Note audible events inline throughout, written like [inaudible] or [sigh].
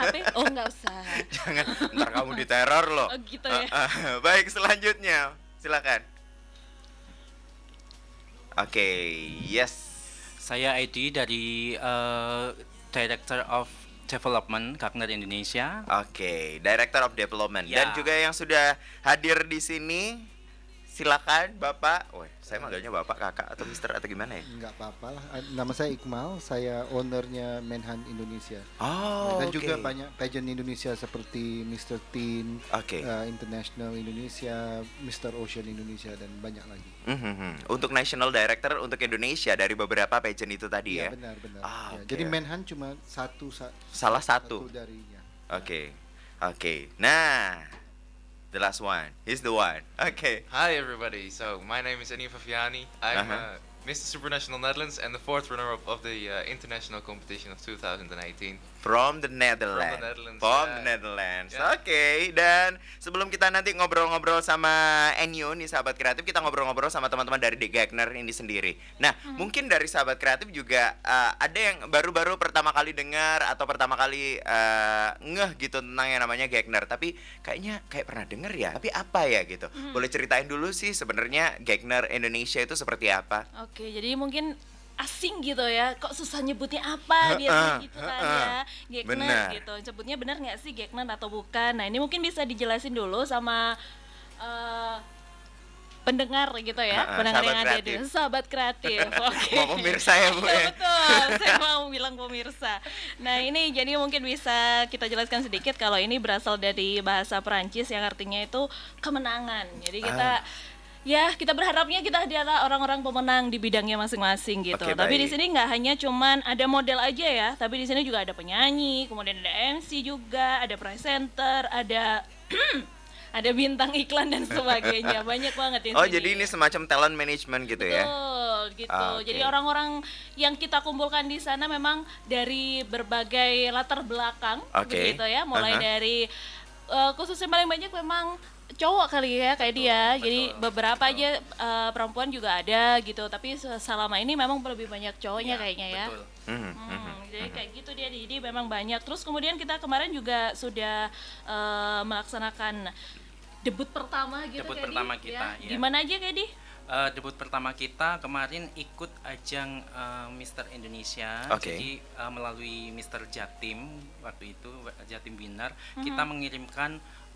HP? Oh nggak usah. [laughs] Jangan ntar kamu diteror loh. Oh gitu ya. Ah, ah. [laughs] baik selanjutnya silakan. Oke, yes. Saya ID dari eh, Director of Development Gartner Indonesia. Oke, Director of Development Ya. dan juga yang sudah hadir di sini silakan Bapak. Wah, saya manggilnya Bapak, Kakak atau Mister atau gimana ya? Nggak apa-apa lah. Eh, Nama saya Iqmal, saya ownernya Menhan Indonesia. Oh, Dan oke. juga banyak pageant Indonesia seperti Mr. Teen, Oke. eh, International Indonesia, Mr. Ocean Indonesia dan banyak lagi. Mhm. Untuk National Director untuk Indonesia dari beberapa pageant itu tadi ya. Iya benar benar. Ah, Ya, oke. Jadi Menhan cuma satu sa- Salah satu. darinya. Oke. Oke. Nah, the last one. He's the one. Okay. Hi everybody. So my name is Anif Afiani. I'm Uh-huh. uh, Mr. Supranational Netherlands and the fourth runner-up of the uh, international competition of 2018. From the Netherlands. Netherlands, From the Netherlands. Ya. Oke, dan sebelum kita nanti ngobrol-ngobrol sama Enyo nih sahabat kreatif, kita ngobrol-ngobrol sama teman-teman dari The Gagner ini sendiri. Nah, mungkin dari sahabat kreatif juga uh, ada yang baru-baru pertama kali dengar atau pertama kali uh, ngeh gitu tentang yang namanya Gagner, tapi kayaknya kayak pernah denger ya, tapi apa ya gitu. Boleh ceritain dulu sih sebenarnya Gagner Indonesia itu seperti apa? Oke, jadi mungkin asing gitu ya. Kok susah nyebutnya apa dia gitu kan ya. Gekner gitu. Sebutnya benar nggak sih Gekner atau bukan? Nah, ini mungkin bisa dijelasin dulu sama eh, pendengar gitu ya. Heeh, pendengar yang ada di sahabat kreatif. [laughs] Oke. Mau pemirsa ya, Bu, ya? betul. [laughs] Saya mau bilang pemirsa. Nah, ini jadi mungkin bisa kita jelaskan sedikit kalau ini berasal dari bahasa Perancis yang artinya itu kemenangan. Jadi kita Ah. Ya, kita berharapnya kita adalah orang-orang pemenang di bidangnya masing-masing gitu. Oke, tapi di sini nggak hanya cuman ada model aja ya, tapi di sini juga ada penyanyi, kemudian ada MC juga, ada presenter, ada [clears throat] ada bintang iklan dan sebagainya. [laughs] Banyak banget di Oh, sini. jadi ini semacam talent management gitu ya? Betul, gitu. Ah, oke. Jadi orang-orang yang kita kumpulkan di sana memang dari berbagai latar belakang, Oke. begitu ya. Mulai Aha. dari eh, khususnya paling banyak memang cowok kali ya kayak dia. Jadi beberapa aja eh, perempuan juga ada gitu. Tapi se- selama ini memang lebih banyak cowoknya kayaknya ya. Betul. Mhm, Hmm, jadi kayak gitu dia jadi memang banyak. Terus kemudian kita kemarin juga sudah eh, melaksanakan debut pertama gitu Debut pertama kita, ya. iya. Di mana aja Kedi? Eh, debut pertama kita kemarin ikut ajang eh, Mister Indonesia. Oke. Jadi eh, melalui Mister Jatim waktu itu Jatim Binar Mm-hmm. kita mengirimkan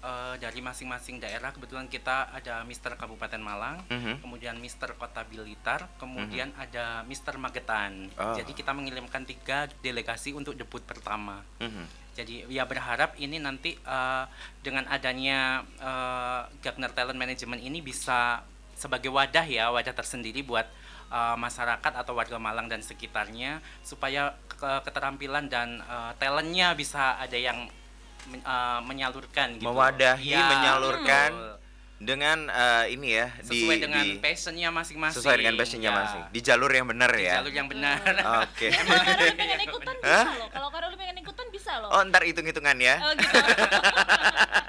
eh, dari masing-masing daerah. Kebetulan kita ada Mister Kabupaten Malang, Mhm. kemudian Mister Kota Blitar, kemudian ada Mister Magetan. Oh. Jadi kita mengirimkan tiga delegasi untuk debut pertama. Mhm. Jadi ya berharap ini nanti eh, dengan adanya eh, Gagner Talent Management ini bisa sebagai wadah ya, wadah tersendiri buat eh, masyarakat atau warga Malang dan sekitarnya supaya ke- keterampilan dan eh, talentnya bisa ada yang men- eh, menyalurkan gitu. Mewadahi, Iya, menyalurkan betul. dengan eh, ini ya sesuai dengan di passionnya masing-masing. sesuai dengan passionnya Ya, masing di jalur yang benar di ya. jalur yang benar. [laughs] Oke. Kalau Karoli pengen ikutan bisa loh. Kalau Karoli pengen ikutan bisa loh. Oh ntar hitung-hitungan ya. Oh, gitu. [laughs]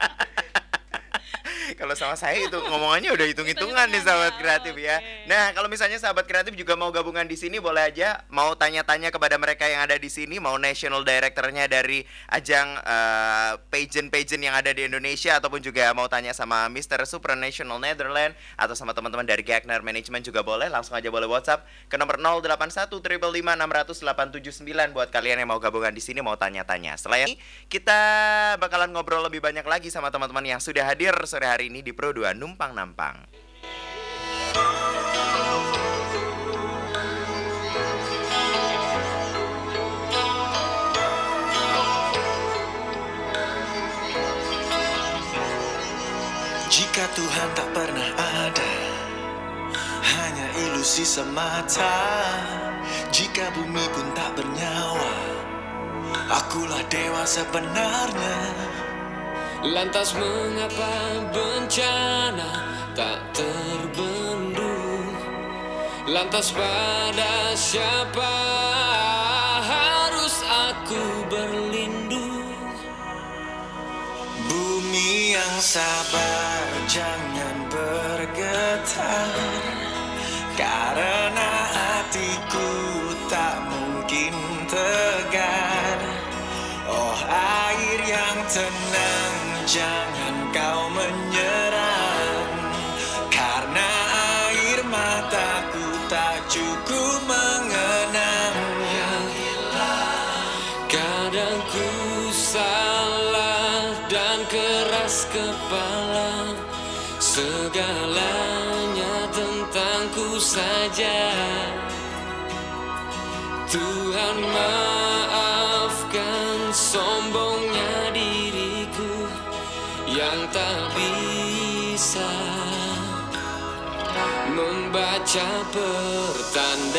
Kalau sama saya itu ngomongannya udah hitung-hitungan nih sahabat ya, kreatif ya. oke. Nah kalau misalnya sahabat kreatif juga mau gabungan di sini boleh aja mau tanya-tanya kepada mereka yang ada di sini mau national directornya dari ajang eh, pageant-pageant yang ada di Indonesia ataupun juga mau tanya sama Mr. Supranational Netherlands atau sama teman-teman dari Gagner Management juga boleh langsung aja boleh WhatsApp ke nomor 081 600 buat kalian yang mau gabungan di sini mau tanya-tanya. Setelah ini kita bakalan ngobrol lebih banyak lagi sama teman-teman yang sudah hadir sore hari ini di Pro 2 Numpang Nampang. Jika Tuhan tak pernah ada Hanya ilusi semata Jika bumi pun tak bernyawa Akulah dewa sebenarnya Lantas mengapa bencana tak terbendung? Lantas pada siapa harus aku berlindung? Bumi yang sabar jangan bergetar. Karena hatiku tak mungkin tegar. Oh air tenang Jangan membaca pertanda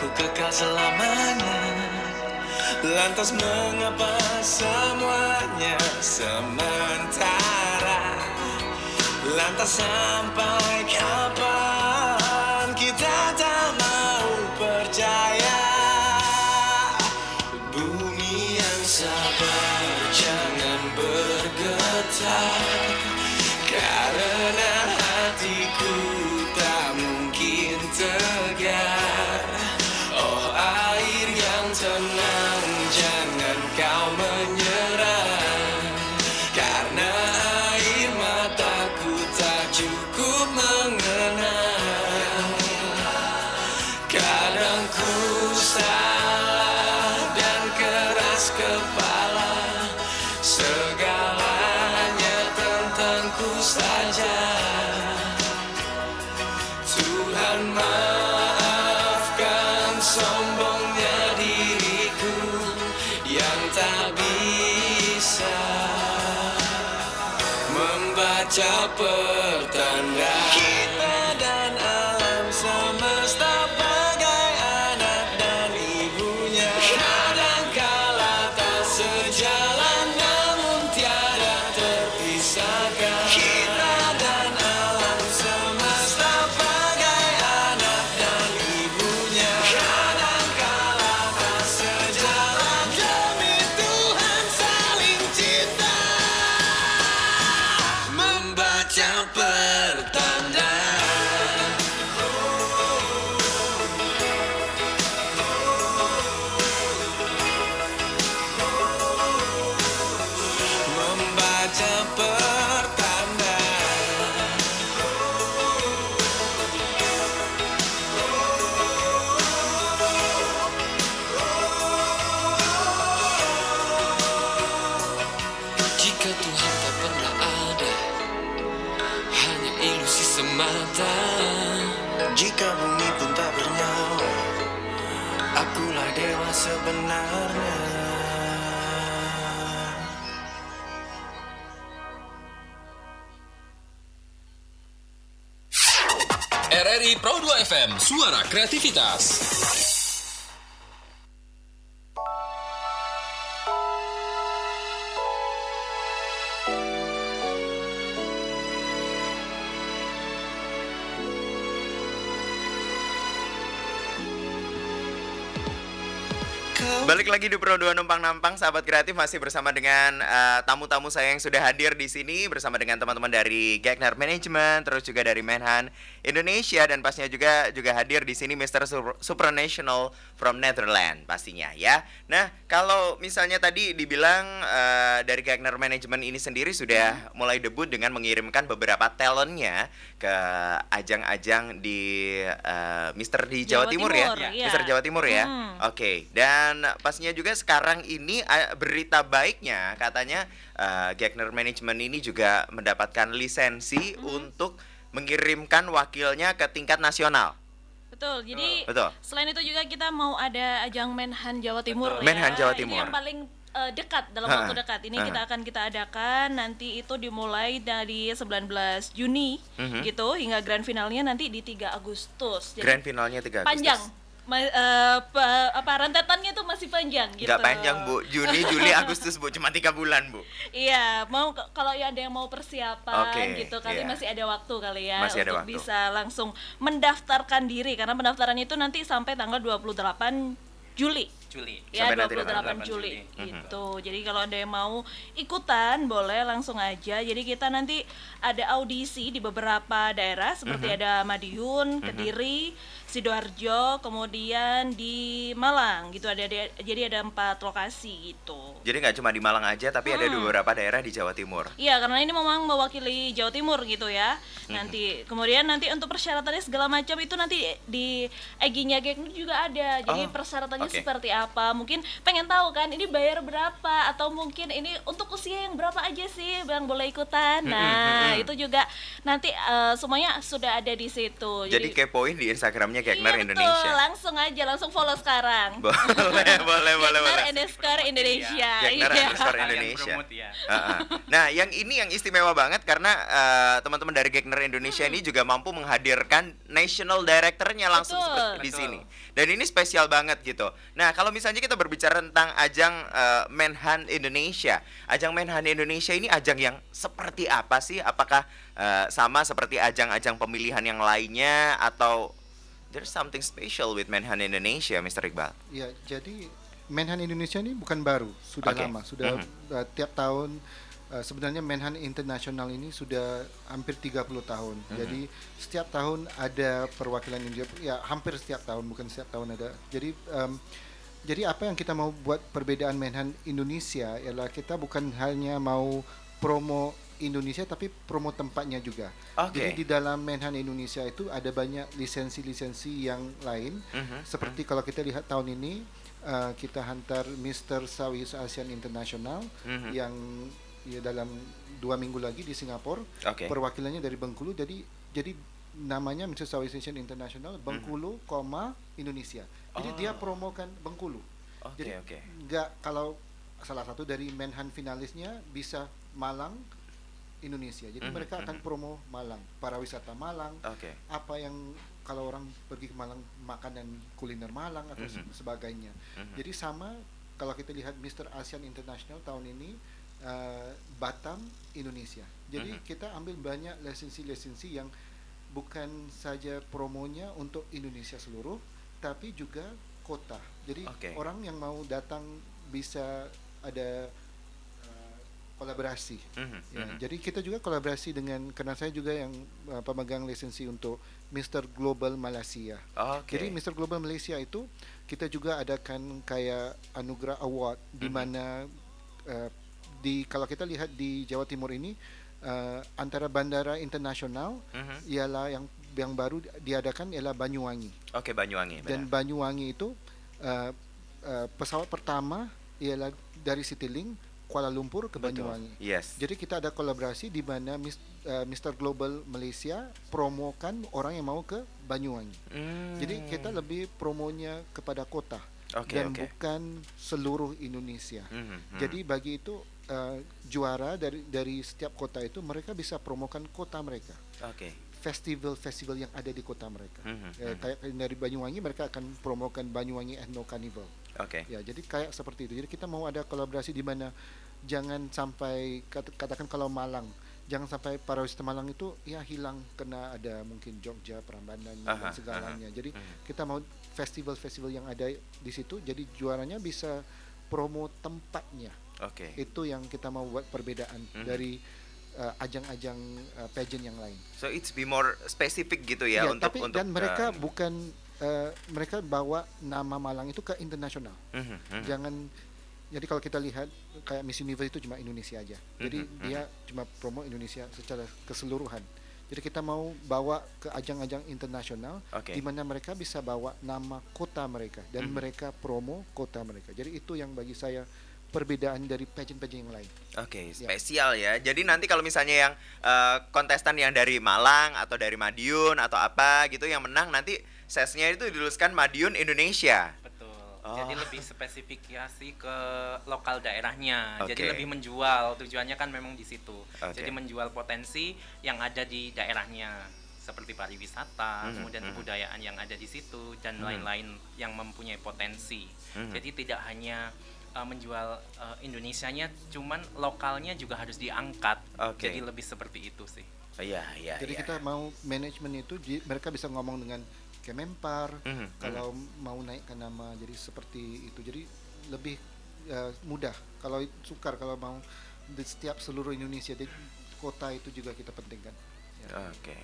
aku kekal selamanya. Lantas mengapa semuanya sementara? Lantas sampai kapan membaca pertanda suara kreativitas. Balik lagi di Pro 2 Numpang Nampang, sahabat kreatif masih bersama dengan eh, tamu-tamu saya yang sudah hadir di sini bersama dengan teman-teman dari Gagner Management, terus juga dari Menhan Indonesia dan pastinya juga juga hadir di sini Mr. Super- Supranational from Netherlands pastinya ya. Nah, kalau misalnya tadi dibilang eh, dari Gagner Management ini sendiri sudah mulai debut dengan mengirimkan beberapa talentnya ke ajang-ajang di eh, Mr. di Jawa, Jawa Timur, Timur, ya. iya. Mr. Jawa Timur ya. Hmm. Oke, dan pastinya juga sekarang ini berita baiknya katanya eh, Gagner Management ini juga mendapatkan lisensi Mm-hmm. untuk mengirimkan wakilnya ke tingkat nasional. Betul. Jadi Betul. selain itu juga kita mau ada ajang Menhan Jawa Timur ya. Menhan Jawa Ini Timur. yang paling eh, dekat dalam Ha, waktu dekat. Ini ha. kita akan kita adakan nanti itu dimulai dari 19 Juni Mhm. gitu hingga grand finalnya nanti di 3 Agustus. Jadi Grand finalnya 3 Agustus. panjang Ma- eh, pa- apa rentetannya tuh masih panjang gitu. Nggak panjang bu, Juni, Juli, [laughs] Agustus bu, cuma tiga bulan bu. Iya, mau kalau ya ada yang mau persiapan Oke, gitu kali iya. masih ada waktu kali ya Masih ada untuk waktu. bisa langsung mendaftarkan diri karena pendaftaran itu nanti sampai tanggal 28 Juli. Juli. Ya, Sampai nanti 28 28 Juli, Juli. gitu. Jadi kalau ada yang mau ikutan boleh langsung aja. Jadi kita nanti ada audisi di beberapa daerah seperti ada Madiun, Kediri, Sidoarjo, kemudian di Malang gitu. Ada, ada- jadi ada empat lokasi gitu. Jadi nggak cuma di Malang aja, tapi ada di Hmm. beberapa daerah di Jawa Timur. Iya, karena ini memang mewakili Jawa Timur gitu ya. Nanti kemudian nanti untuk persyaratannya segala macam itu nanti di Eginya Geknu juga ada. Jadi Oh, persyaratannya oke. seperti apa? Mungkin pengen tahu kan ini bayar berapa atau mungkin ini untuk usia yang berapa aja sih yang boleh ikutan. Nah, itu juga nanti eh, semuanya sudah ada di situ. Jadi kepoin di Instagramnya Geknar iya, Indonesia. Betul, langsung aja langsung follow sekarang. [laughs] boleh, boleh, boleh, boleh. Geknar underscore Indonesia. Geknar Iya. underscore Kalian Indonesia. promote ya. Ha-ha. Nah, yang ini yang istimewa banget karena eh, teman-teman dari Gekner Indonesia Hmm. ini juga mampu menghadirkan national directornya langsung Betul. di Betul. sini. Dan ini spesial banget gitu. Nah, kalau misalnya kita berbicara tentang ajang eh, Menhan Indonesia, ajang Menhan Indonesia ini ajang yang seperti apa sih? Apakah eh, sama seperti ajang-ajang pemilihan yang lainnya atau there's something special with Menhan Indonesia, Mr. Iqbal? Ya, jadi Menhan Indonesia ini bukan baru, sudah Oke. lama, sudah Mhm. uh, tiap tahun uh, sebenarnya Menhan Internasional ini sudah hampir 30 tahun. Mhm. Jadi setiap tahun ada perwakilan India, ya hampir setiap tahun, bukan setiap tahun ada. Jadi um, jadi apa yang kita mau buat perbedaan Menhan Indonesia ialah kita bukan hanya mau promo Indonesia tapi promo tempatnya juga. Oke. Jadi di dalam Menhan Indonesia itu ada banyak lisensi-lisensi yang lain. Mhm. Seperti kalau kita lihat tahun ini uh, kita hantar Mr. Southeast Asian International Mhm. yang ya dalam dua minggu lagi di Singapura. Oke. Perwakilannya dari Bengkulu. Jadi jadi namanya Mr. Southeast Asian International Bengkulu, koma Indonesia. Jadi dia Mhm. Oh. promokan Bengkulu. Oke, Jadi oke. nggak kalau salah satu dari Menhan finalisnya bisa Malang Indonesia. Jadi Mhm, mereka akan mhm. promo Malang, para wisata Malang, Oke. apa yang kalau orang pergi ke Malang makanan kuliner Malang atau se- Mhm. sebagainya. Mhm. Jadi sama kalau kita lihat Mr. ASEAN International tahun ini eh, Batam Indonesia. Jadi Mhm. kita ambil banyak lisensi-lisensi yang bukan saja promonya untuk Indonesia seluruh, tapi juga kota. Jadi Oke. orang yang mau datang bisa ada kolaborasi. Mhm, Ya, mhm. Jadi kita juga kolaborasi dengan karena saya juga yang uh, pemegang lisensi untuk Mr. Global Malaysia. Oke. Jadi Mr. Global Malaysia itu kita juga adakan kayak anugerah award di Mhm. mana uh, di kalau kita lihat di Jawa Timur ini uh, antara bandara internasional Mhm. ialah yang yang baru diadakan ialah Banyuwangi Oke, Banyuwangi. dan benar. Banyuwangi itu uh, uh, pesawat pertama ialah dari Citylink Kuala Lumpur ke Betul. Banyuwangi. Yes. Jadi kita ada kolaborasi di mana Mis- uh, Mr. Global Malaysia promokan orang yang mau ke Banyuwangi. Hmm. Jadi kita lebih promonya kepada kota Oke, dan oke. bukan seluruh Indonesia. Mhm, mhm. Jadi bagi itu uh, juara dari dari setiap kota itu mereka bisa promokan kota mereka. Oke. Festival-festival yang ada di kota mereka. Mhm, Eh, mhm. kayak dari Banyuwangi mereka akan promokan Banyuwangi Ethno Carnival. Oke. Ya, jadi kayak seperti itu. Jadi kita mau ada kolaborasi di mana jangan sampai kat- katakan kalau Malang, jangan sampai para wisata Malang itu ya hilang kena ada mungkin Jogja, Prambanan Aha, dan segalanya. aha. Jadi Mhm. kita mau festival-festival yang ada di situ jadi juaranya bisa promo tempatnya. Oke. Itu yang kita mau buat perbedaan Mhm. dari uh, ajang-ajang uh, pageant yang lain. So it's be more specific gitu ya Iya, untuk tapi untuk dan mereka uh, bukan uh, mereka bawa nama Malang itu ke internasional. mhm, mhm. jangan jadi kalau kita lihat kayak Miss Universe itu cuma Indonesia aja jadi Mhm, dia cuma promo Indonesia secara keseluruhan jadi kita mau bawa ke ajang-ajang internasional Oke. di mana mereka bisa bawa nama kota mereka dan Mhm. mereka promo kota mereka jadi itu yang bagi saya perbedaan dari pageant-pageant yang lain Oke, Ya. spesial ya. Jadi nanti kalau misalnya yang eh, kontestan yang dari Malang atau dari Madiun atau apa gitu yang menang nanti sesnya itu diluluskan Madiun Indonesia. Betul. Oh. Jadi lebih spesifikasi ke lokal daerahnya. Jadi Oke. lebih menjual. Tujuannya kan memang di situ. Oke. Jadi menjual potensi yang ada di daerahnya. seperti pariwisata, Mhm, kemudian mhm. kebudayaan yang ada di situ dan Mhm. lain-lain yang mempunyai potensi. Mhm. Jadi tidak hanya uh, menjual uh, Indonesianya, cuman lokalnya juga harus diangkat. Oke. Jadi lebih seperti itu sih. Iya, iya. Jadi iya. kita mau manajemen itu mereka bisa ngomong dengan Kemenpar Mhm, kalau mau naikkan nama jadi seperti itu. Jadi lebih eh, mudah kalau sukar kalau mau di setiap seluruh Indonesia di kota itu juga kita pentingkan. Ya. Oke.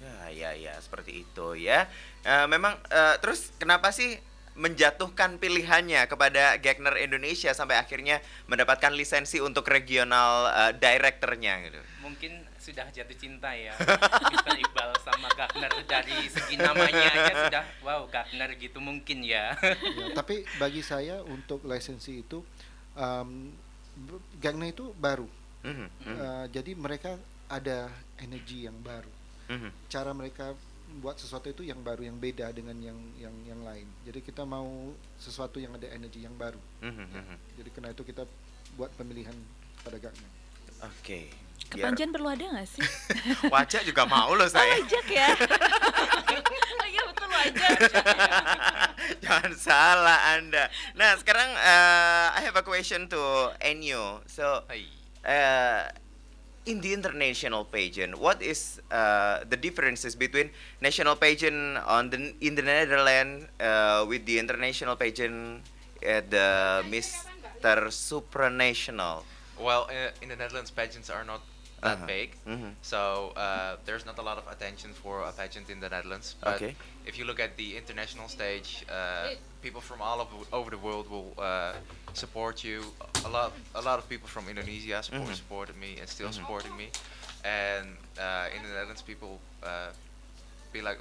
Ya, ya, ya, seperti itu ya. Eh, memang eh, terus kenapa sih menjatuhkan pilihannya kepada Gagner Indonesia sampai akhirnya mendapatkan lisensi untuk regional eh, directornya gitu? Mungkin sudah jatuh cinta ya, Mr. Iqbal sama Gagner dari segi namanya aja sudah wow Gagner gitu mungkin ya. Ya, tapi bagi saya untuk lisensi itu um, Gangna itu baru. Mhm, mhm, Eh, jadi mereka ada energi yang baru. mhm. Cara mereka buat sesuatu itu yang baru, yang beda dengan yang yang yang lain. Jadi kita mau sesuatu yang ada energi yang baru. Mhm, Ya. Jadi karena itu kita buat pemilihan pada Gangna. Oke. Biar- Kepanjen perlu ada nggak sih? [laughs] Wajah juga mau loh saya. Wajak ya. [laughs] Iya betul wajak. [laughs] Jangan salah Anda. Nah, sekarang eh, I have a question to Enyo. So, uh, in the international pageant, what is uh, the differences between national pageant on the in the Netherlands uh, with the international pageant at the Mister Supranational? Well, uh, in the Netherlands, pageants are not that Uh-huh. big, Mhm. so uh, there's not a lot of attention for a pageant in the Netherlands. But Okay. if you look at the international stage, uh, people from all over, over the world will uh, support you. A lot, a lot of people from Indonesia support, Mhm. supported me and still Mhm. supporting me. And uh, in the Netherlands, people uh, be like,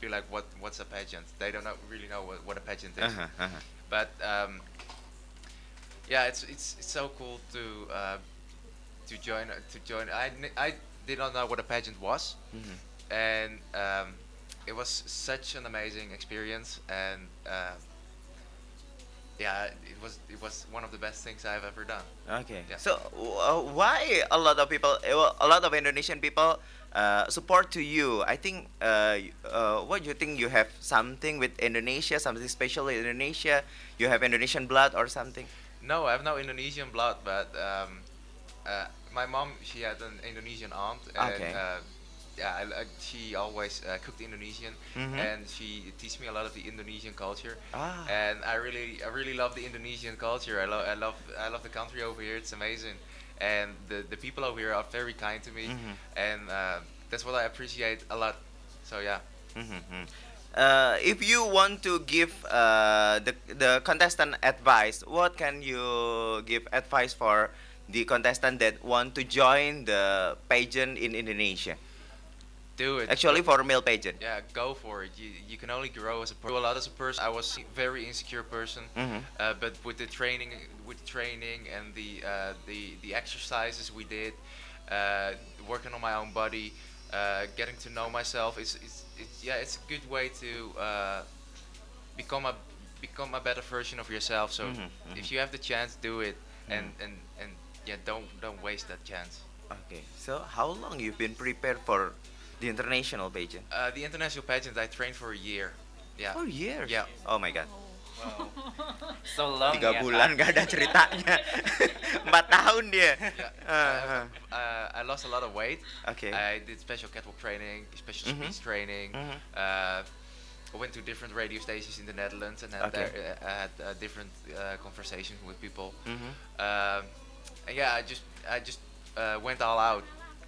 be like, what, what's a pageant? They don't know, really know what, what a pageant is. Uh-huh, uh-huh. But um, yeah, it's it's it's so cool to uh, to join to join. I I did not know what a pageant was, Mhm. and um, it was such an amazing experience, and uh, yeah, it was it was one of the best things I've ever done. Okay. Yeah. So uh, why a lot of people, eh, a lot of Indonesian people uh, support to you? I think. Uh, uh, what do you think? You have something with Indonesia, something special with Indonesia. You have Indonesian blood or something? No, I have no Indonesian blood, but um, uh, my mom she had an Indonesian aunt, and Okay. uh, yeah, I, I- she always uh, cooked Indonesian, Mhm. and she teach me a lot of the Indonesian culture, Ah. and I really I really love the Indonesian culture. I love I love I love the country over here. It's amazing, and the the people over here are very kind to me, Mhm. and uh, that's what I appreciate a lot. So yeah. Mhm. Uh, if you want to give uh, the the contestant advice, what can you give advice for the contestant that want to join the pageant in Indonesia? Do it. Actually, for male pageant. Yeah, go for it. You, you can only grow as a person. A lot as a person. I was a very insecure person, Mhm. uh, but with the training, with training and the uh, the the exercises we did, uh, working on my own body, uh, getting to know myself, it's, it's, it's yeah, it's a good way to uh, become a become a better version of yourself. So Mhm, mhm. if you have the chance, do it, and and and yeah, don't don't waste that chance. Okay. So how long you've been prepared for the international pageant? Uh, the international pageant, I trained for a year. Yeah. Oh years. Yeah. Oh my god. So long Tiga ya, bulan Kak. gak ada ceritanya. [laughs] Empat tahun dia. Yeah. Uh, uh, I lost a lot of weight. Okay. I did special catwalk training, special Mhm. speech training. Mhm. Uh, I went to different radio stations in the Netherlands and had, Okay. there, uh, I had uh, different uh, conversations with people. Mhm. Um, and yeah, I just I just uh, went all out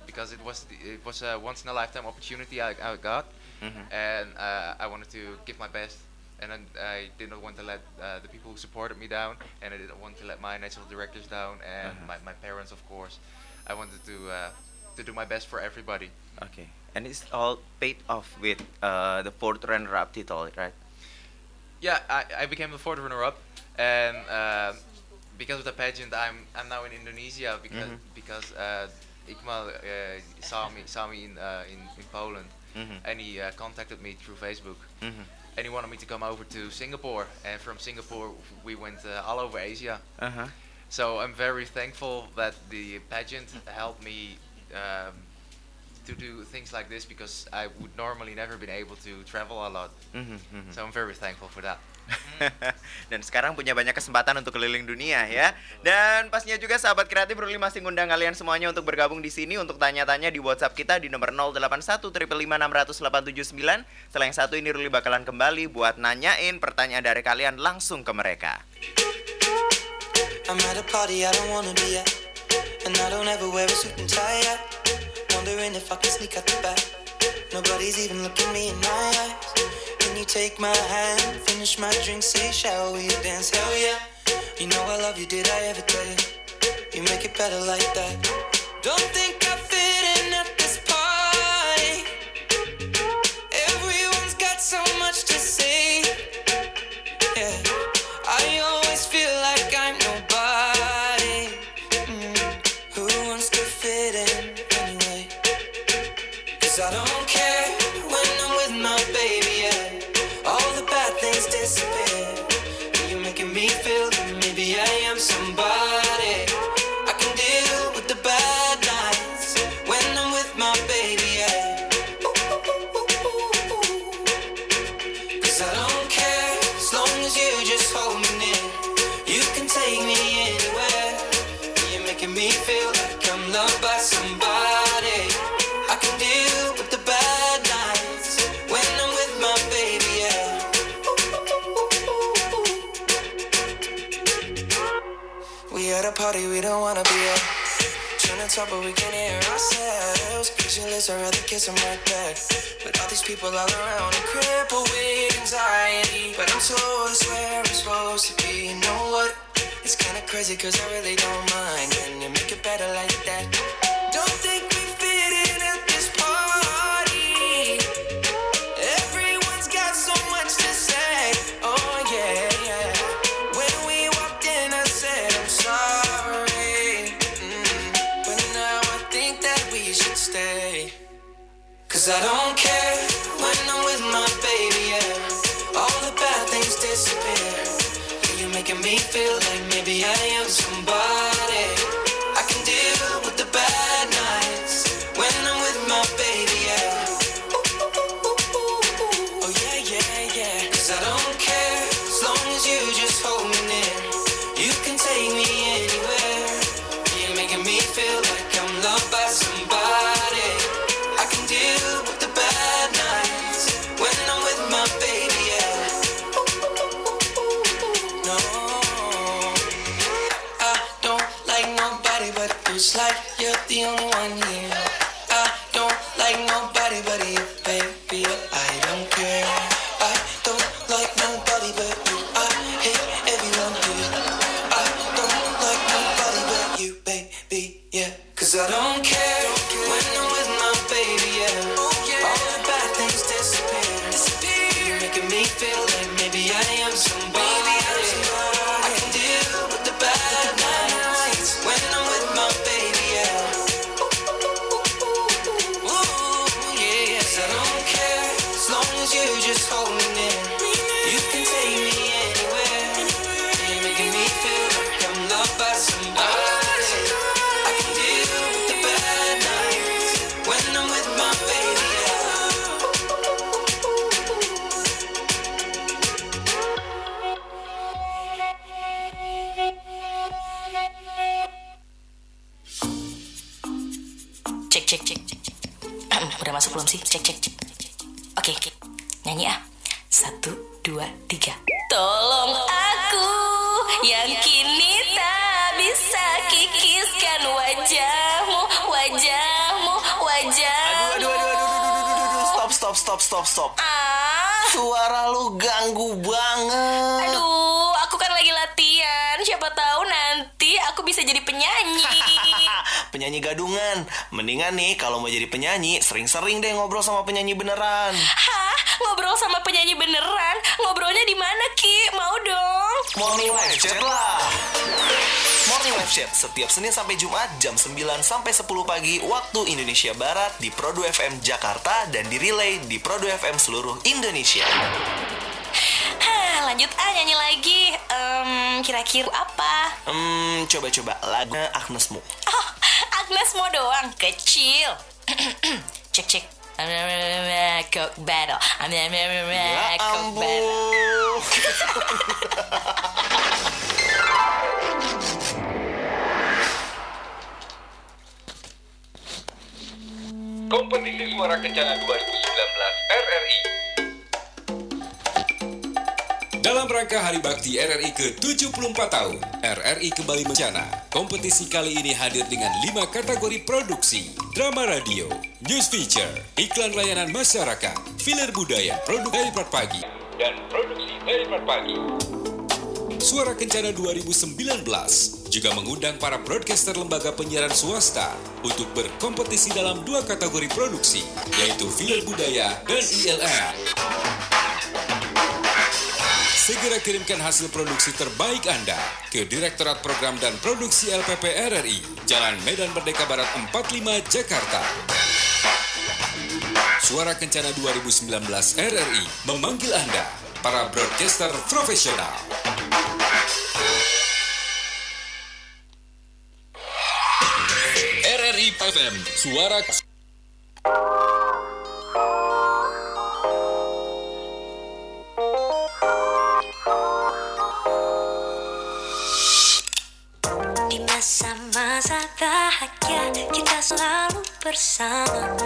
because it was the, it was a once in a lifetime opportunity I, I got, Mhm. and uh, I wanted to give my best. And I, I did not want to let uh, the people who supported me down, and I didn't want to let my national directors down, and Uh-huh. my, my parents, of course. I wanted to uh, to do my best for everybody. Okay. And it's all paid off with uh, the fourth runner-up title, right? Yeah, I, I became the fourth runner-up, and uh, because of the pageant, I'm I'm now in Indonesia because Mhm. because uh, Ikmal uh, saw me saw me in uh, in, in Poland, Mhm. and he uh, contacted me through Facebook, Mhm. and he wanted me to come over to Singapore, and from Singapore we went uh, all over Asia. Uh huh. So I'm very thankful that the pageant helped me um, to do things like this because I would normally never been able to travel a lot. Mhm, mhm. So I'm very thankful for that. [laughs] Dan sekarang punya banyak kesempatan untuk keliling dunia ya. Dan pastinya juga sahabat kreatif Ruli masih ngundang kalian semuanya untuk bergabung di sini untuk tanya-tanya di WhatsApp kita di nomor 081 600 Setelah yang satu ini Ruli bakalan kembali buat nanyain pertanyaan dari kalian langsung ke mereka. Nobody's even looking me in my eyes. Can you take my hand, finish my drink, say, shall we dance? Hell yeah. You know I love you, did I ever tell you? You make it better like that. Don't think I people all around, I'm crippled with anxiety. But I'm told it's where I'm supposed to be. You know what? It's kinda crazy, cause I really don't mind. Can you make it better like that? Don't think we fit in at this party. Everyone's got so much to say. Oh, yeah, yeah. When we walked in, I said, I'm sorry. Mm, But now I think that we should stay. Cause I don't me feel like maybe I am gadungan. Mendingan nih kalau mau jadi penyanyi, sering-sering deh ngobrol sama penyanyi beneran. Hah? Ngobrol sama penyanyi beneran? Ngobrolnya di mana, Ki? Mau dong. Morning Live Chat lah. Morning Live Chat setiap Senin sampai Jumat jam 9 sampai 10 pagi waktu Indonesia Barat di Pro 2 FM Jakarta dan di relay di Pro 2 FM seluruh Indonesia. Hah, lanjut ah nyanyi lagi. Em, kira-kira apa? Hmm, coba-coba lagu Agnesmu. Oh, Agnes mau doang, kecil. [clears throat] cek cek. Coke battle. Ya coke battle. ampun. Kompetisi Suara Kencana 2019 RRI Dalam rangka Hari Bakti RRI ke-74 tahun, RRI kembali mencana. Kompetisi kali ini hadir dengan 5 kategori produksi. Drama radio, news feature, iklan layanan masyarakat, filler budaya, produk dari pagi, dan produksi dari pagi. Suara Kencana 2019 juga mengundang para broadcaster lembaga penyiaran swasta untuk berkompetisi dalam dua kategori produksi, yaitu filler budaya dan ILM. Segera kirimkan hasil produksi terbaik Anda ke Direktorat Program dan Produksi LPP RRI, Jalan Medan Merdeka Barat 45, Jakarta. Suara Kencana 2019 RRI memanggil Anda, para broadcaster profesional. RRI FM, suara bersama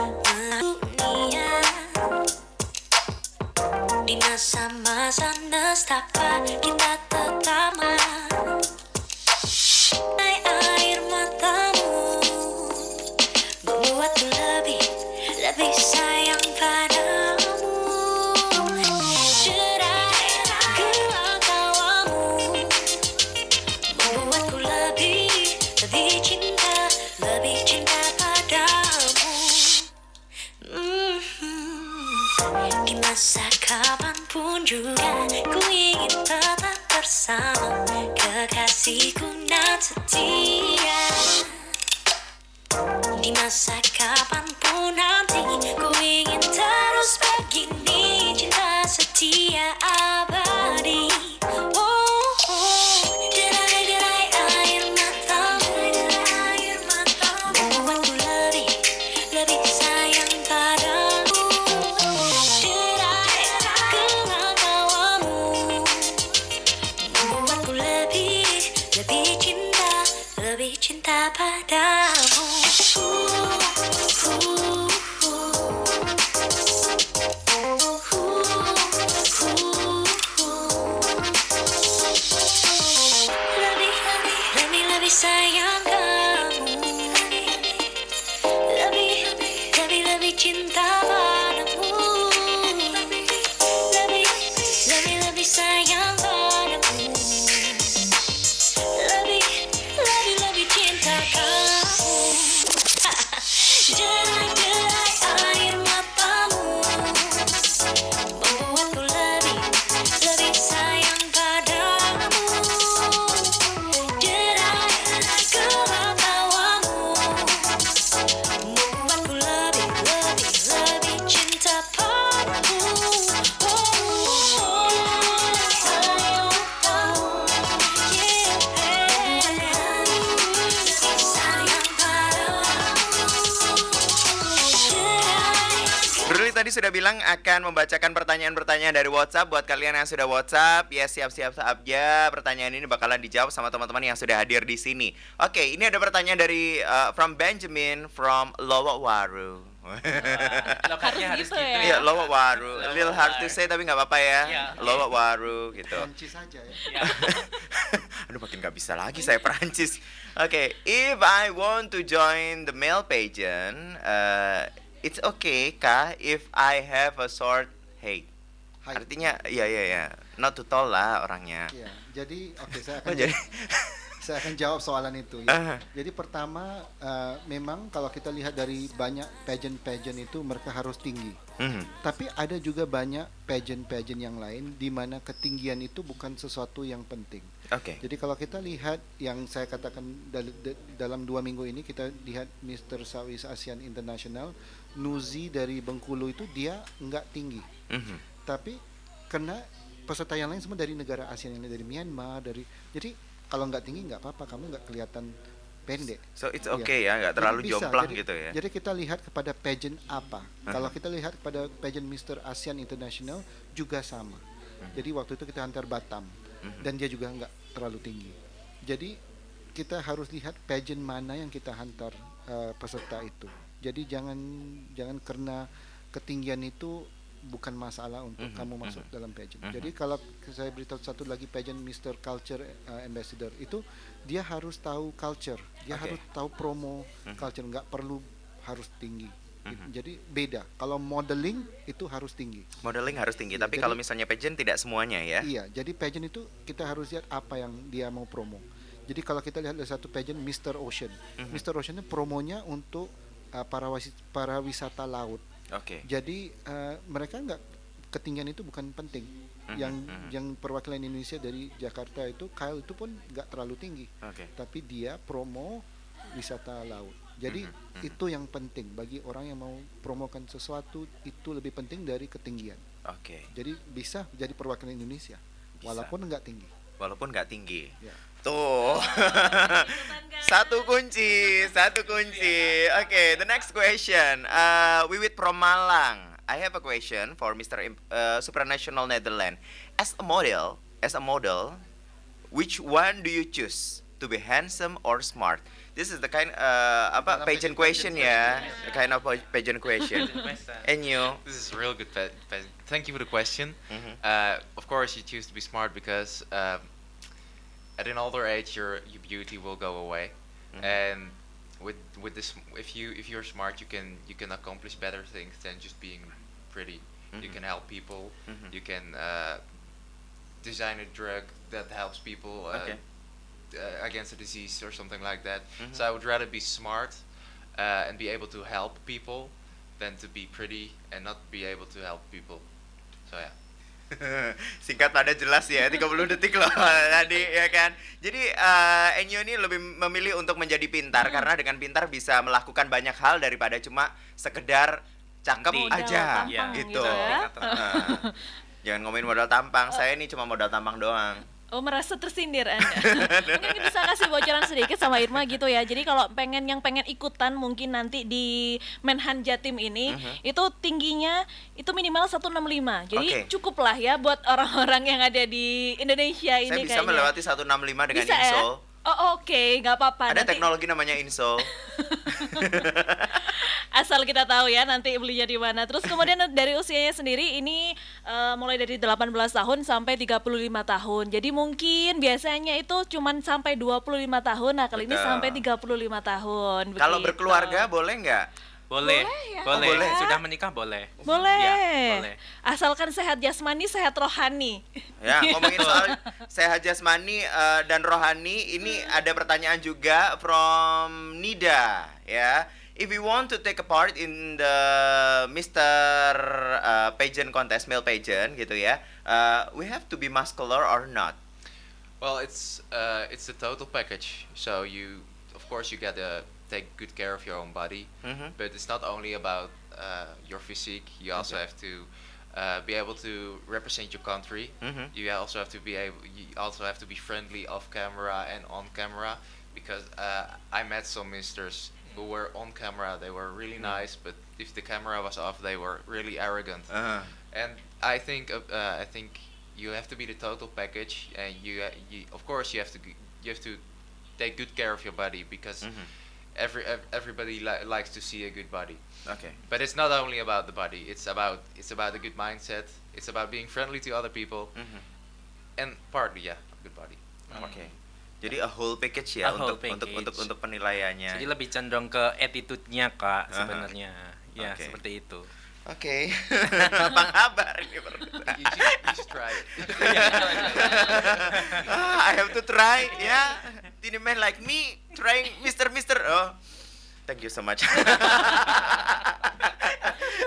membacakan pertanyaan-pertanyaan dari WhatsApp buat kalian yang sudah WhatsApp. Ya siap-siap saja. Pertanyaan ini bakalan dijawab sama teman-teman yang sudah hadir di sini. Oke, ini ada pertanyaan dari uh, from Benjamin from Lowawaru. Lokasinya [laughs] harus gitu gitu ya? Iya, Lowawaru. A little hard to say tapi nggak apa-apa ya. Iya. Lowawaru gitu. Kunci saja ya. Ya. [laughs] Aduh makin nggak bisa lagi saya Perancis. Oke, if I want to join the male pageant, uh, it's okay kah if I have a short height? Height. Artinya, iya iya ya, not too tall lah orangnya. Ya, jadi oke saya Oh [laughs] akan jadi, saya akan jawab soalan itu ya. Jadi pertama eh, memang kalau kita lihat dari banyak pageant-pageant itu mereka harus tinggi. Mhm. Tapi ada juga banyak pageant-pageant yang lain di mana ketinggian itu bukan sesuatu yang penting. oke. Jadi kalau kita lihat yang saya katakan dal- da- dalam dua minggu ini kita lihat Mr. Southeast Asian International Nuzi dari Bengkulu itu dia nggak tinggi, Mhm. tapi kena peserta yang lain semua dari negara ASEAN yang dari Myanmar dari jadi kalau nggak tinggi nggak apa-apa kamu nggak kelihatan pendek. So it's Iya. okay ya, nggak Jadi terlalu bisa. jomplang Jadi- gitu ya. Jadi kita lihat kepada pageant apa. Aha. Kalau kita lihat kepada pageant Mr. ASEAN International juga sama. Mhm. Jadi waktu itu kita antar Batam dan dia juga nggak terlalu tinggi. Jadi kita harus lihat pageant mana yang kita hantar uh, peserta itu. Jadi jangan jangan karena ketinggian itu bukan masalah untuk Mhm, kamu masuk mhm. dalam pageant. Mhm. Jadi kalau saya beritahu satu lagi pageant Mr. Culture uh, Ambassador itu dia harus tahu culture, dia Oke. harus tahu promo Mhm. culture, nggak perlu harus tinggi. Mhm. Jadi beda. Kalau modeling itu harus tinggi. Modeling harus tinggi, Iya, tapi jadi- kalau misalnya pageant tidak semuanya ya. Iya, jadi pageant itu kita harus lihat apa yang dia mau promo. Jadi kalau kita lihat ada satu pageant Mr. Ocean. Mhm. Mr. Ocean itu promonya untuk uh, para wasi- para wisata laut. Oke. Jadi uh, mereka nggak ketinggian itu bukan penting. Mhm, Yang mhm. yang perwakilan Indonesia dari Jakarta itu Kyle itu pun nggak terlalu tinggi. Oke. Tapi dia promo wisata laut. Jadi Mhm, mhm. itu yang penting bagi orang yang mau promokan sesuatu itu lebih penting dari ketinggian. Oke. Jadi bisa jadi perwakilan Indonesia Bisa. walaupun nggak tinggi. Walaupun nggak tinggi. Ya. Tuh. [laughs] satu kunci, satu kunci. Oke, the next question. Uh, Wiwit from Malang. I have a question for Mr. Im- uh, Supranational Netherlands. As a model, as a model, which one do you choose to be handsome or smart? This is the kind uh, apa Dalam pageant pageant- question ya, pageant the kind of pa- pageant question. [laughs] And you? This is a real good. Pa- pa- Thank you for the question. Mhm. Uh, of course, you choose to be smart because um, at an older age, your your beauty will go away, Mhm. and with with this, if you if you're smart, you can you can accomplish better things than just being pretty. You Mhm. can help people. Mhm. You can uh, design a drug that helps people. Uh, Okay. Uh, against a disease or something like that. Mhm. So I would rather be smart uh, and be able to help people than to be pretty and not be able to help people. So yeah. [laughs] Singkat pada jelas ya, 30 detik loh [laughs] tadi ya kan. Jadi eh, Enyo ini lebih memilih untuk menjadi pintar karena dengan pintar bisa melakukan banyak hal daripada cuma sekedar cakep Modal aja tampang gitu. gitu ya. Nah, [laughs] Jangan ngomongin modal tampang, saya ini cuma modal tampang doang. Oh merasa tersindir Anda. [laughs] mungkin bisa kasih bocoran sedikit sama Irma gitu ya. Jadi kalau pengen yang pengen ikutan mungkin nanti di Menhan Jatim ini Mhm. itu tingginya itu minimal 165. Jadi Oke. cukup lah ya buat orang-orang yang ada di Indonesia ini Saya bisa kayaknya. melewati 165 dengan Bisa ya? Oh oke, nggak apa-apa. Ada Nanti teknologi namanya insole. [laughs] asal kita tahu ya nanti belinya di mana. Terus kemudian [laughs] dari usianya sendiri ini eh, mulai dari 18 tahun sampai 35 tahun. Jadi mungkin biasanya itu cuman sampai 25 tahun. Nah, kali ini Betul. sampai 35 tahun. Kalau berkeluarga boleh nggak? Boleh, Boleh ya? boleh. Oh, boleh. Sudah menikah boleh. Boleh. Ya, boleh. Asalkan sehat jasmani, sehat rohani. Ya, ngomongin soal sehat jasmani eh, dan rohani, ini ada pertanyaan juga from Nida, ya. If we want to take a part in the Mr. uh, pageant contest, male pageant gitu ya, uh, we have to be muscular or not? Well, it's uh, it's the total package. So you, of course, you gotta take good care of your own body, Mhm. but it's not only about uh, your physique. You also Okay. have to uh, be able to represent your country. Mhm. You also have to be able. You also have to be friendly off camera and on camera, because uh, I met some ministers who were on camera. They were really Mm. nice, but if the camera was off, they were really arrogant. Uh, And I think uh, I think you have to be the total package, and you, uh, you of course you have to you have to take good care of your body because mhm. Every everybody li- likes to see a good body. Oke. But it's not only about the body; it's about it's about a good mindset. It's about being friendly to other people, Mhm. and partly yeah, good body. Oke. Jadi a whole package ya A whole untuk untuk package. untuk untuk penilaiannya. Jadi lebih condong ke attitude-nya kak Aha. sebenarnya. Ya Oke. seperti itu. Oke. [laughs] Bang Habar ini berdua. you, should, you should try [laughs] ah, I have to try ya. Tiny man like me trying Mister Mister. Oh, thank you so much. [laughs]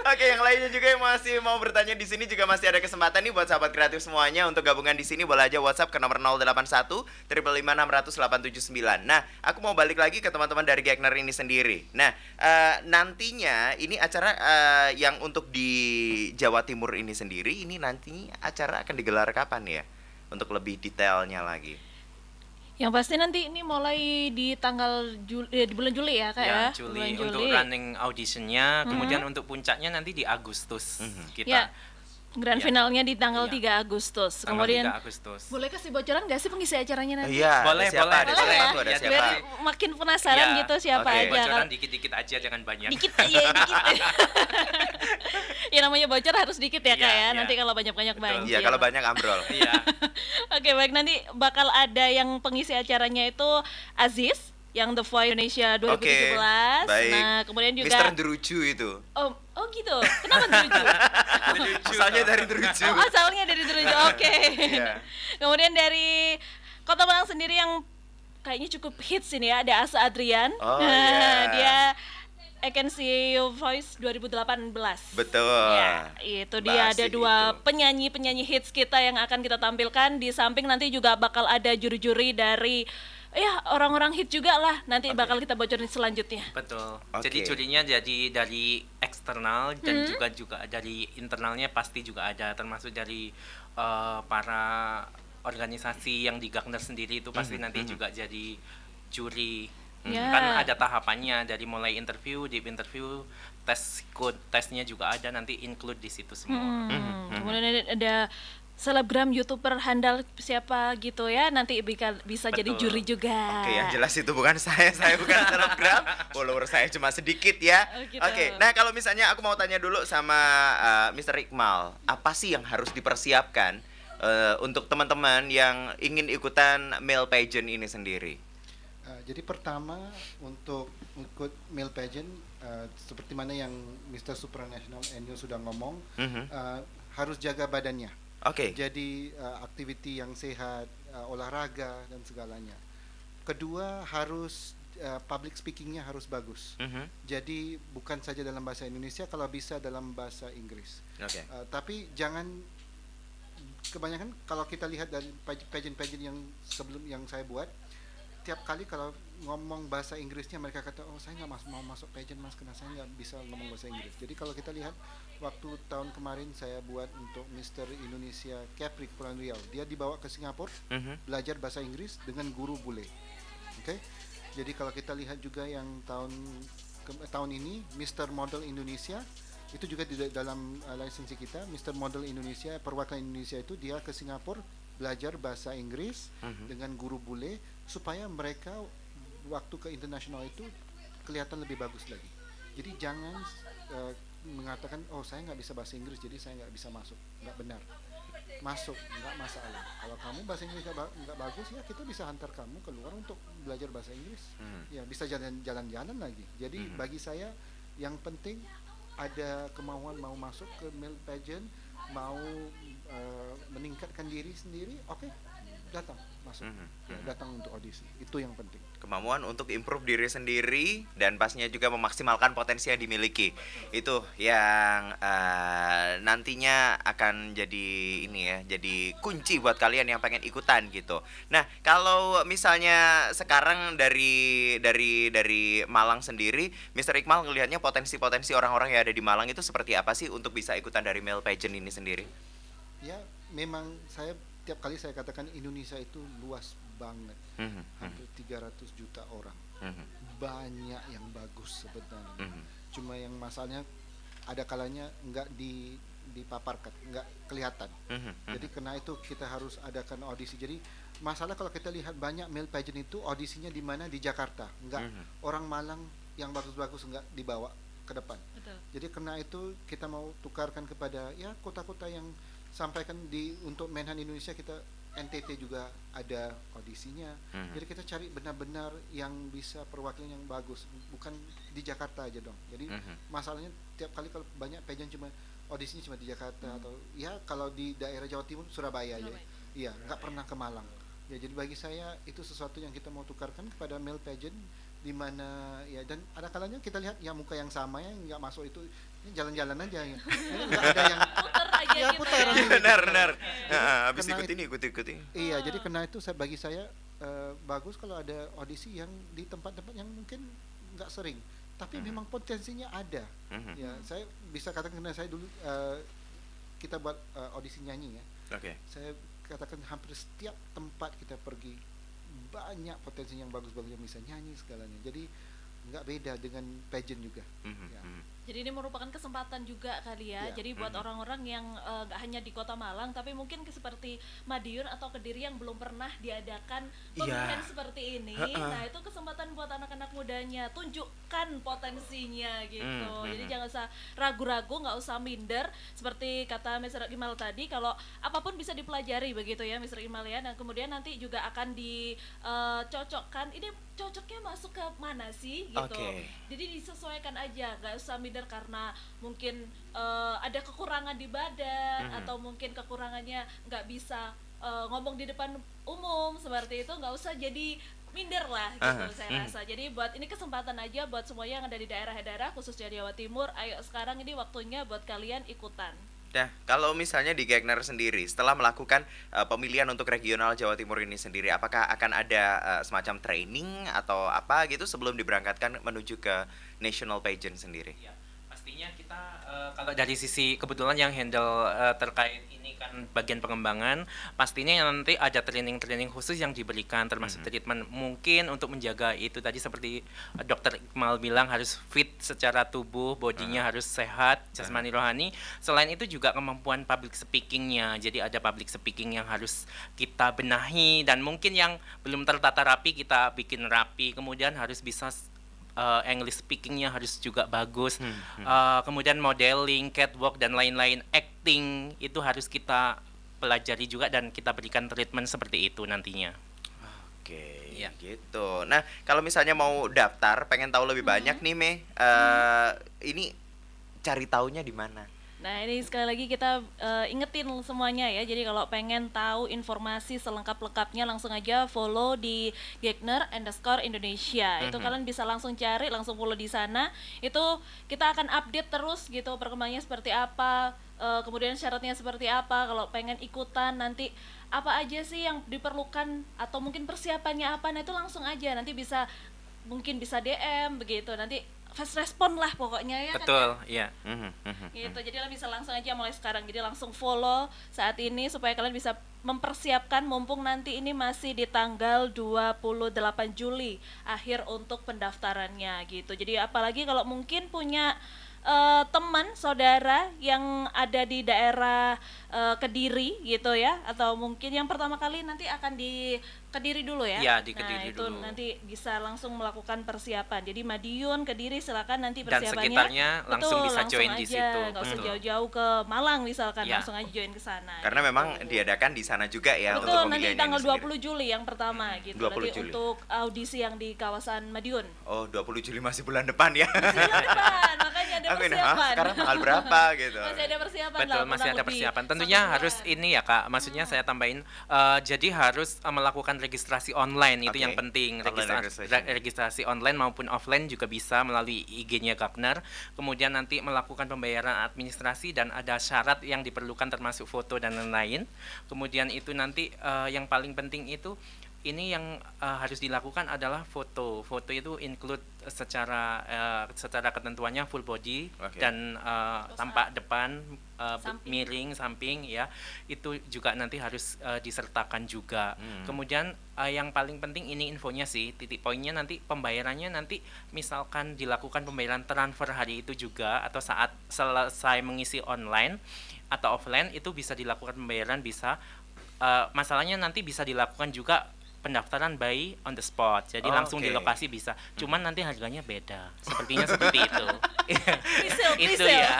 Oke, yang lainnya juga yang masih mau bertanya di sini juga masih ada kesempatan nih buat sahabat kreatif semuanya untuk gabungan di sini boleh aja WhatsApp ke nomor 081 556 Nah, aku mau balik lagi ke teman-teman dari Gagner ini sendiri. Nah, eh, nantinya ini acara eh, yang untuk di Jawa Timur ini sendiri ini nanti acara akan digelar kapan ya? Untuk lebih detailnya lagi. Yang pasti nanti ini mulai di tanggal Juli, eh, di bulan Juli ya kak ya. ya, Juli Bulan untuk Juli. running auditionnya, kemudian untuk puncaknya nanti di Agustus kita. Ya, grand Ya. finalnya di tanggal Iya. 3 Agustus. Tanggal Kemudian 3 Agustus. boleh kasih bocoran nggak sih pengisi acaranya nanti? Iya, Boleh, siapa? boleh. Ada Boleh siapa ya? Ada siapa? biar makin penasaran Ya, gitu siapa oke. aja. Bocoran dikit-dikit aja, jangan banyak. dikit ya dikit [laughs] ya namanya bocor harus dikit ya kak Iya, ya iya. nanti kalau banyak banyak banjir Iya, kalau banyak ambrol. Iya. [laughs] oke baik nanti bakal ada yang pengisi acaranya itu Aziz yang The Voice Indonesia 2017 Oke, baik. nah kemudian juga Mister Drucu itu. oh oh gitu kenapa Druju [laughs] Asalnya dari Drucu. oh asalnya dari Druju [laughs] oke Iya. kemudian dari Kota Malang sendiri yang kayaknya cukup hits ini ya ada Asa Adrian Oh, [laughs] iya. dia I Can See Your Voice 2018 Betul. Ya, itu dia ada dua itu. penyanyi-penyanyi hits kita yang akan kita tampilkan. Di samping nanti juga bakal ada juri-juri dari ya orang-orang hit juga lah. Nanti bakal kita bocorin selanjutnya. Betul. Oke. Jadi jurinya jadi dari eksternal Hmm. dan juga juga dari internalnya pasti juga ada termasuk dari eh, para organisasi yang di Gagner sendiri itu pasti Mhm, nanti mhm. juga jadi juri. Ya. Kan ada tahapannya dari mulai interview, deep interview, tes code tesnya juga ada nanti include di situ semua. Hmm, Kemudian ada, ada selebgram youtuber handal siapa gitu ya nanti bisa bisa jadi Betul. juri juga. Oke, yang jelas itu bukan [laughs] saya, saya bukan selebgram. Follower saya cuma sedikit ya. Oh, gitu. Oke, nah kalau misalnya aku mau tanya dulu sama uh, Mr. Iqmal, apa sih yang harus dipersiapkan uh, untuk teman-teman yang ingin ikutan male pageant ini sendiri? Uh, jadi pertama untuk ikut male pageant uh, seperti mana yang Mr. Supranational Enyo sudah ngomong Mhm. uh, harus jaga badannya. Oke. Jadi uh, aktiviti yang sehat, uh, olahraga dan segalanya. Kedua harus uh, public speakingnya harus bagus. Mhm. Jadi bukan saja dalam bahasa Indonesia, kalau bisa dalam bahasa Inggris. Oke. Uh, tapi jangan kebanyakan kalau kita lihat dari page- pageant-pageant yang sebelum yang saya buat, tiap kali kalau ngomong bahasa Inggrisnya mereka kata oh saya nggak mas- mau masuk pageant mas karena saya nggak bisa ngomong bahasa Inggris. Jadi kalau kita lihat waktu tahun kemarin saya buat untuk Mister Indonesia Capri Kepulauan Riau, dia dibawa ke Singapura Mhm. belajar bahasa Inggris dengan guru bule. Oke. Jadi kalau kita lihat juga yang tahun ke- tahun ini Mister Model Indonesia itu juga di dalam uh, lisensi kita Mister Model Indonesia perwakilan Indonesia itu dia ke Singapura belajar bahasa Inggris Mhm. dengan guru bule supaya mereka waktu ke internasional itu kelihatan lebih bagus lagi. Jadi jangan uh, mengatakan oh saya nggak bisa bahasa Inggris jadi saya nggak bisa masuk nggak benar masuk nggak masalah kalau kamu bahasa Inggris nggak ba- nggak bagus ya kita bisa hantar kamu keluar untuk belajar bahasa Inggris Hmm. ya bisa jalan jalan-jalan lagi jadi Mhm. bagi saya yang penting ada kemauan mau masuk ke male pageant mau uh, meningkatkan diri sendiri oke datang masuk Mhm. Ya, Mhm. datang untuk audisi itu yang penting Kemampuan untuk improve diri sendiri dan pastinya juga memaksimalkan potensi yang dimiliki. Itu yang uh, nantinya akan jadi ini ya, jadi kunci buat kalian yang pengen ikutan gitu. Nah, kalau misalnya sekarang dari dari dari Malang sendiri, Mr. Iqmal ngelihatnya potensi-potensi orang-orang yang ada di Malang itu seperti apa sih untuk bisa ikutan dari male pageant ini sendiri? ya memang saya tiap kali saya katakan Indonesia itu luas banget Mhm, hampir 300 juta orang. Mhm, banyak yang bagus sebenarnya. Mhm. cuma yang masalahnya ada kalanya nggak di dipaparkan nggak kelihatan. Mhm, mhm. jadi karena itu kita harus adakan audisi. Jadi masalah kalau kita lihat banyak male pageant itu audisinya di mana? Di Jakarta. Nggak Mhm. orang Malang yang bagus-bagus nggak dibawa ke depan. Betul. jadi karena itu kita mau tukarkan kepada ya kota-kota yang sampaikan di untuk Menhan Indonesia kita NTT juga ada audisinya. Mhm. Jadi kita cari benar-benar yang bisa perwakilan yang bagus, bukan di Jakarta aja dong. Jadi Mhm. masalahnya tiap kali kalau banyak pageant cuma audisinya cuma di Jakarta atau ya kalau di daerah Jawa Timur Surabaya aja. Iya, nggak pernah ke Malang. Ya jadi bagi saya itu sesuatu yang kita mau tukarkan kepada male pageant di mana ya dan ada kalanya kita lihat ya muka yang sama ya nggak masuk itu ini jalan-jalan aja ya. Ini nggak ada yang [laughs] Puter aja ya gitu putar ya. [laughs] benar benar. Nah, habis karena ikut ini ikut ikut ini. Iya, jadi karena itu saya bagi saya eh, bagus kalau ada audisi yang di tempat-tempat yang mungkin nggak sering, tapi Mhm. memang potensinya ada. Mhm. Ya, saya bisa katakan karena saya dulu eh, kita buat eh, audisi nyanyi ya. Oke. Saya katakan hampir setiap tempat kita pergi banyak potensi yang bagus-bagus yang bisa nyanyi segalanya. Jadi nggak beda dengan pageant juga. Mhm, Ya. mhm. Jadi ini merupakan kesempatan juga kali ya. Iya. Jadi buat orang-orang yang eh, nggak hanya di Kota Malang, tapi mungkin ke- seperti Madiun atau Kediri yang belum pernah diadakan pemilihan Iya. seperti ini. Heeh. Nah itu kesempatan buat anak-anak mudanya, tunjukkan potensinya gitu. Mhm, Jadi jangan usah ragu-ragu, nggak usah minder. Seperti kata Mr. Imal tadi, kalau apa pun bisa dipelajari begitu ya, Mr. Imal ya. Dan kemudian nanti juga akan dicocokkan. Ini cocoknya masuk ke mana sih gitu. Oke. Jadi disesuaikan aja, nggak usah minder karena mungkin eh, ada kekurangan di badan Mhm. atau mungkin kekurangannya nggak bisa eh, ngomong di depan umum seperti itu, nggak usah jadi minder lah gitu Aha, saya mhm. rasa. Jadi buat ini kesempatan aja buat semuanya yang ada di daerah-daerah khususnya di Jawa Timur, ayo sekarang ini waktunya buat kalian ikutan. Nah, kalau misalnya di Gegner sendiri, setelah melakukan uh, pemilihan untuk regional Jawa Timur ini sendiri, apakah akan ada uh, semacam training atau apa gitu sebelum diberangkatkan menuju ke national pageant sendiri? Ya, pastinya kita eh, kalau dari sisi kebetulan yang handle eh, terkait ini kan bagian pengembangan, pastinya nanti ada training-training khusus yang diberikan termasuk Mhm. treatment mungkin untuk menjaga itu tadi seperti eh, Dokter Iqmal bilang harus fit secara tubuh, bodinya harus sehat, jasmani rohani. Selain itu juga kemampuan public speakingnya, jadi ada public speaking yang harus kita benahi dan mungkin yang belum tertata rapi kita bikin rapi, kemudian harus bisa uh, English speakingnya harus juga bagus. Hmm, hmm. Uh, kemudian modeling, catwalk dan lain-lain, acting itu harus kita pelajari juga dan kita berikan treatment seperti itu nantinya. Oke, Iya. gitu. Nah, kalau misalnya mau daftar, pengen tahu lebih Mhm. banyak nih, Mei, eh, ini cari taunya di mana? Nah ini sekali lagi kita eh, ingetin semuanya ya. Jadi kalau pengen tahu informasi selengkap-lengkapnya langsung aja follow di Gegner underscore Indonesia. Itu Mhm. kalian bisa langsung cari, langsung follow di sana. Itu kita akan update terus gitu perkembangannya seperti apa. eh, kemudian syaratnya seperti apa. Kalau pengen ikutan nanti apa aja sih yang diperlukan atau mungkin persiapannya apa. Nah itu langsung aja nanti bisa mungkin bisa DM begitu. Nanti fast respon lah pokoknya ya kan ya? Betul, iya. Mhm, mhm, gitu jadi kalian bisa langsung aja mulai sekarang jadi langsung follow saat ini supaya kalian bisa mempersiapkan mumpung nanti ini masih di tanggal 28 Juli akhir untuk pendaftarannya gitu jadi apalagi kalau mungkin punya eh, teman saudara yang ada di daerah eh, Kediri gitu ya atau mungkin yang pertama kali nanti akan di Kediri dulu ya. Iya, di nah, Kediri itu dulu. nanti bisa langsung melakukan persiapan. Jadi Madiun, Kediri silakan nanti Dan persiapannya. sekitarnya langsung bisa langsung join di aja, situ. nggak usah Betul. jauh-jauh ke Malang misalkan, Iya. langsung aja join ke sana. Karena memang gitu. diadakan di sana juga ya untuk Betul, nanti pemilihan tanggal ini sendiri. 20 Juli yang pertama gitu. 20 nanti Juli. untuk audisi yang di kawasan Madiun. Oh, 20 Juli masih bulan depan ya. Bulan depan, makanya ada [laughs] Aku ini, "Hah, persiapan. sekarang tanggal berapa gitu. Masih ada persiapan Betul, lah, masih ada persiapan. Tentunya harus ini ya kak. Maksudnya saya tambahin, eh, jadi harus eh, melakukan registrasi online itu Oke. yang penting. Online Registrasi, registrasi online maupun offline juga bisa melalui IG-nya Gagner. Kemudian nanti melakukan pembayaran administrasi dan ada syarat yang diperlukan termasuk foto dan lain-lain. Kemudian itu nanti eh, yang paling penting itu ini yang eh, harus dilakukan adalah foto. Foto itu include secara eh, secara ketentuannya full body Oke. dan Close tampak depan be- Samping. miring samping ya. Itu juga nanti harus eh, disertakan juga. Hmm. Kemudian eh, yang paling penting ini infonya sih titik poinnya nanti pembayarannya nanti misalkan dilakukan pembayaran transfer hari itu juga atau saat selesai mengisi online atau offline itu bisa dilakukan pembayaran bisa eh, masalahnya nanti bisa dilakukan juga pendaftaran by on the spot jadi Oh, langsung di oke. lokasi bisa cuman nanti harganya beda sepertinya seperti itu [laughs] Presale, itu presale. ya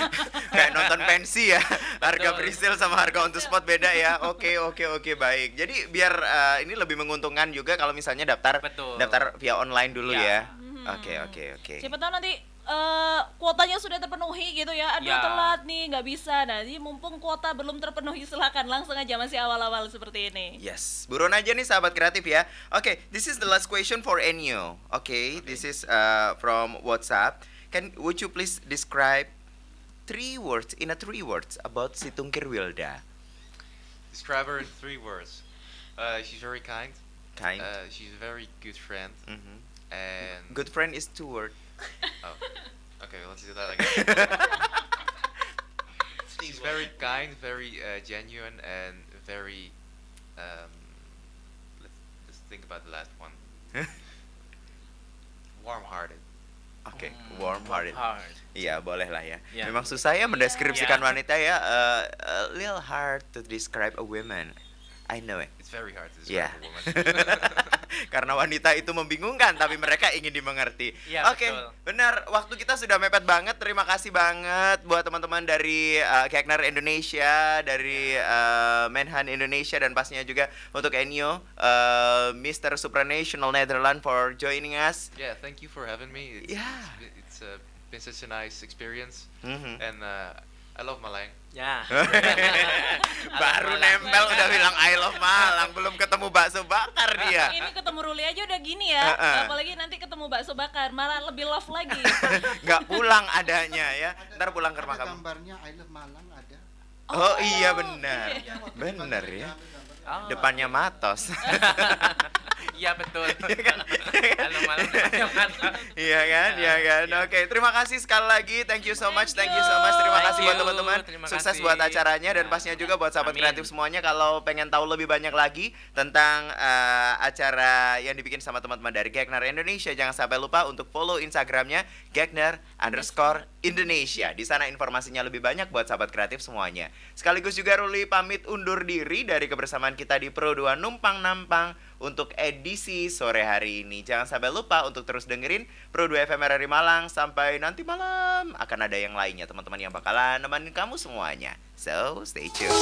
[laughs] Kayak nonton pensi ya. Harga presale sama harga on the spot beda ya. Oke, oke, oke, baik. Jadi biar eh, ini lebih menguntungkan juga kalau misalnya daftar Betul. daftar via online dulu Ya. ya. Mhm. Oke, oke, oke. Siapa tahu nanti eh, kuotanya sudah terpenuhi gitu ya. Aduh Ya. telat nih, nggak bisa. Nah, jadi mumpung kuota belum terpenuhi silakan langsung aja masih awal-awal seperti ini. Yes, buruan aja nih sahabat kreatif ya. Oke, this is the last question for Enyo. Oke, this is uh, from WhatsApp. Can would you please describe three words in a three words about Situngkir Wilda? Describe her in three words. Uh, she's very kind. Kind. Uh, she's a very good friend. Mhm. And Good friend is two word. Oh, okay, let's do that again. [laughs] she's very kind, very uh, genuine, and very. Um, let's, let's think about about the last one. [laughs] Warm-hearted. Oke, warm hearted. Hard. Iya, boleh lah ya. Ya. Memang susah ya mendeskripsikan Iya. wanita ya. Uh, a little hard to describe a woman. I know it. Very hard to Iya. describe a woman. [laughs] Karena wanita itu membingungkan, tapi mereka ingin dimengerti. Iya, Oke, betul. benar. Waktu kita sudah mepet banget. Terima kasih banget buat teman-teman dari uh, Kekner Indonesia, dari uh, Menhan Indonesia, dan pastinya juga untuk Enyo, uh, Mr. Supranational Netherlands for joining us. yeah, thank you for having me. It's, Yeah. it's, been- it's uh, been such a nice experience, Mhm. and uh, I love Malang. [laughs] Ya. [laughs] Baru Malang. nempel udah bilang I love Malang, belum ketemu bakso bakar dia. Ini ketemu Ruli aja udah gini ya, apalagi nanti ketemu bakso bakar, malah lebih love lagi. [laughs] Nggak pulang adanya ya. Ntar pulang ke rumah kamu. gambarnya I love Malang ada. Oh iya benar. Benar ya. Oh. Depannya matos. [laughs] Iya betul. [laughs] [laughs] Iya kan? Iya kan? Iya kan? Oke, terima kasih sekali lagi. Thank you so much. Thank you so much. Terima Thank kasih buat teman-teman. Sukses kasih. buat acaranya dan Ya. pastinya juga buat sahabat Amin. kreatif semuanya kalau pengen tahu lebih banyak lagi tentang eh, acara yang dibikin sama teman-teman dari Gagner Indonesia, jangan sampai lupa untuk follow Instagramnya Gagner underscore Indonesia. Di sana informasinya lebih banyak buat sahabat kreatif semuanya. Sekaligus juga Ruli pamit undur diri dari kebersamaan kita di Pro 2 Numpang Nampang untuk edisi sore hari ini. Jangan sampai lupa untuk terus dengerin Pro 2 FM RRI Malang sampai nanti malam akan ada yang lainnya teman-teman yang bakalan nemenin kamu semuanya. So, stay tuned.